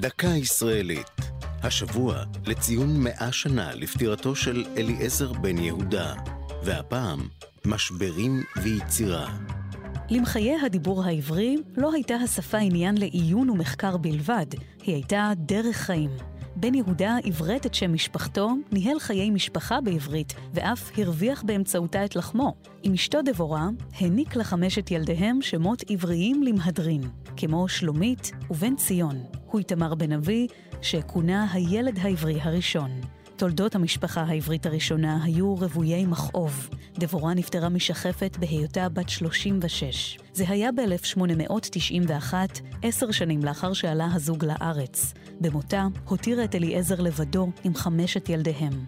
דקה ישראלית. השבוע לציון מאה שנה לפטירתו של אליעזר בן יהודה, והפעם משברים ויצירה. למחיי הדיבור העברי לא הייתה השפה עניין לעיון ומחקר בלבד, היא הייתה דרך חיים. בן יהודה עברת את שם משפחתו, ניהל חיי משפחה בעברית, ואף הרוויח באמצעותה את לחמו. עם אשתו דבורה, העניק לחמשת ילדיהם שמות עבריים למהדרין, כמו שלומית ובן ציון. הוא איתמר בן אבי, שכונה הילד העברי הראשון. תולדות המשפחה העברית הראשונה היו רוויי מכאוב. דבורה נפטרה משחפת בהיותה בת 36. זה היה ב-1891, עשר שנים לאחר שעלה הזוג לארץ. במותה הותירה את אליעזר לבדו עם חמשת ילדיהם.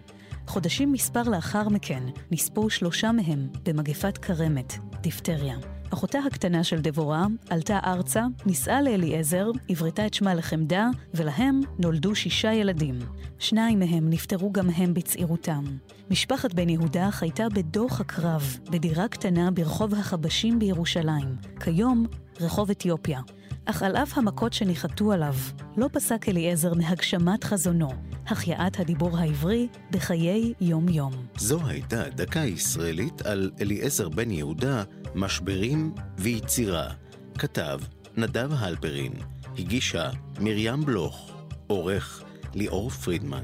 חודשים מספר לאחר מכן נספו שלושה מהם במגפת כרמת, דיפטריה. אחותה הקטנה של דבורה עלתה ארצה, נישאה לאליעזר, עברתה את שמה לחמדה, ולהם נולדו שישה ילדים. שניים מהם נפטרו גם הם בצעירותם. משפחת בן יהודה חייתה בדוח הקרב, בדירה קטנה ברחוב החבשים בירושלים. כיום, רחוב אתיופיה. אך על אף המכות שניחתו עליו, לא פסק אליעזר מהגשמת חזונו, החייאת הדיבור העברי בחיי יום-יום. זו הייתה דקה ישראלית על אליעזר בן יהודה, משברים ויצירה. כתב נדב הלפרין, הגישה מרים בלוך, עורך ליאור פרידמן.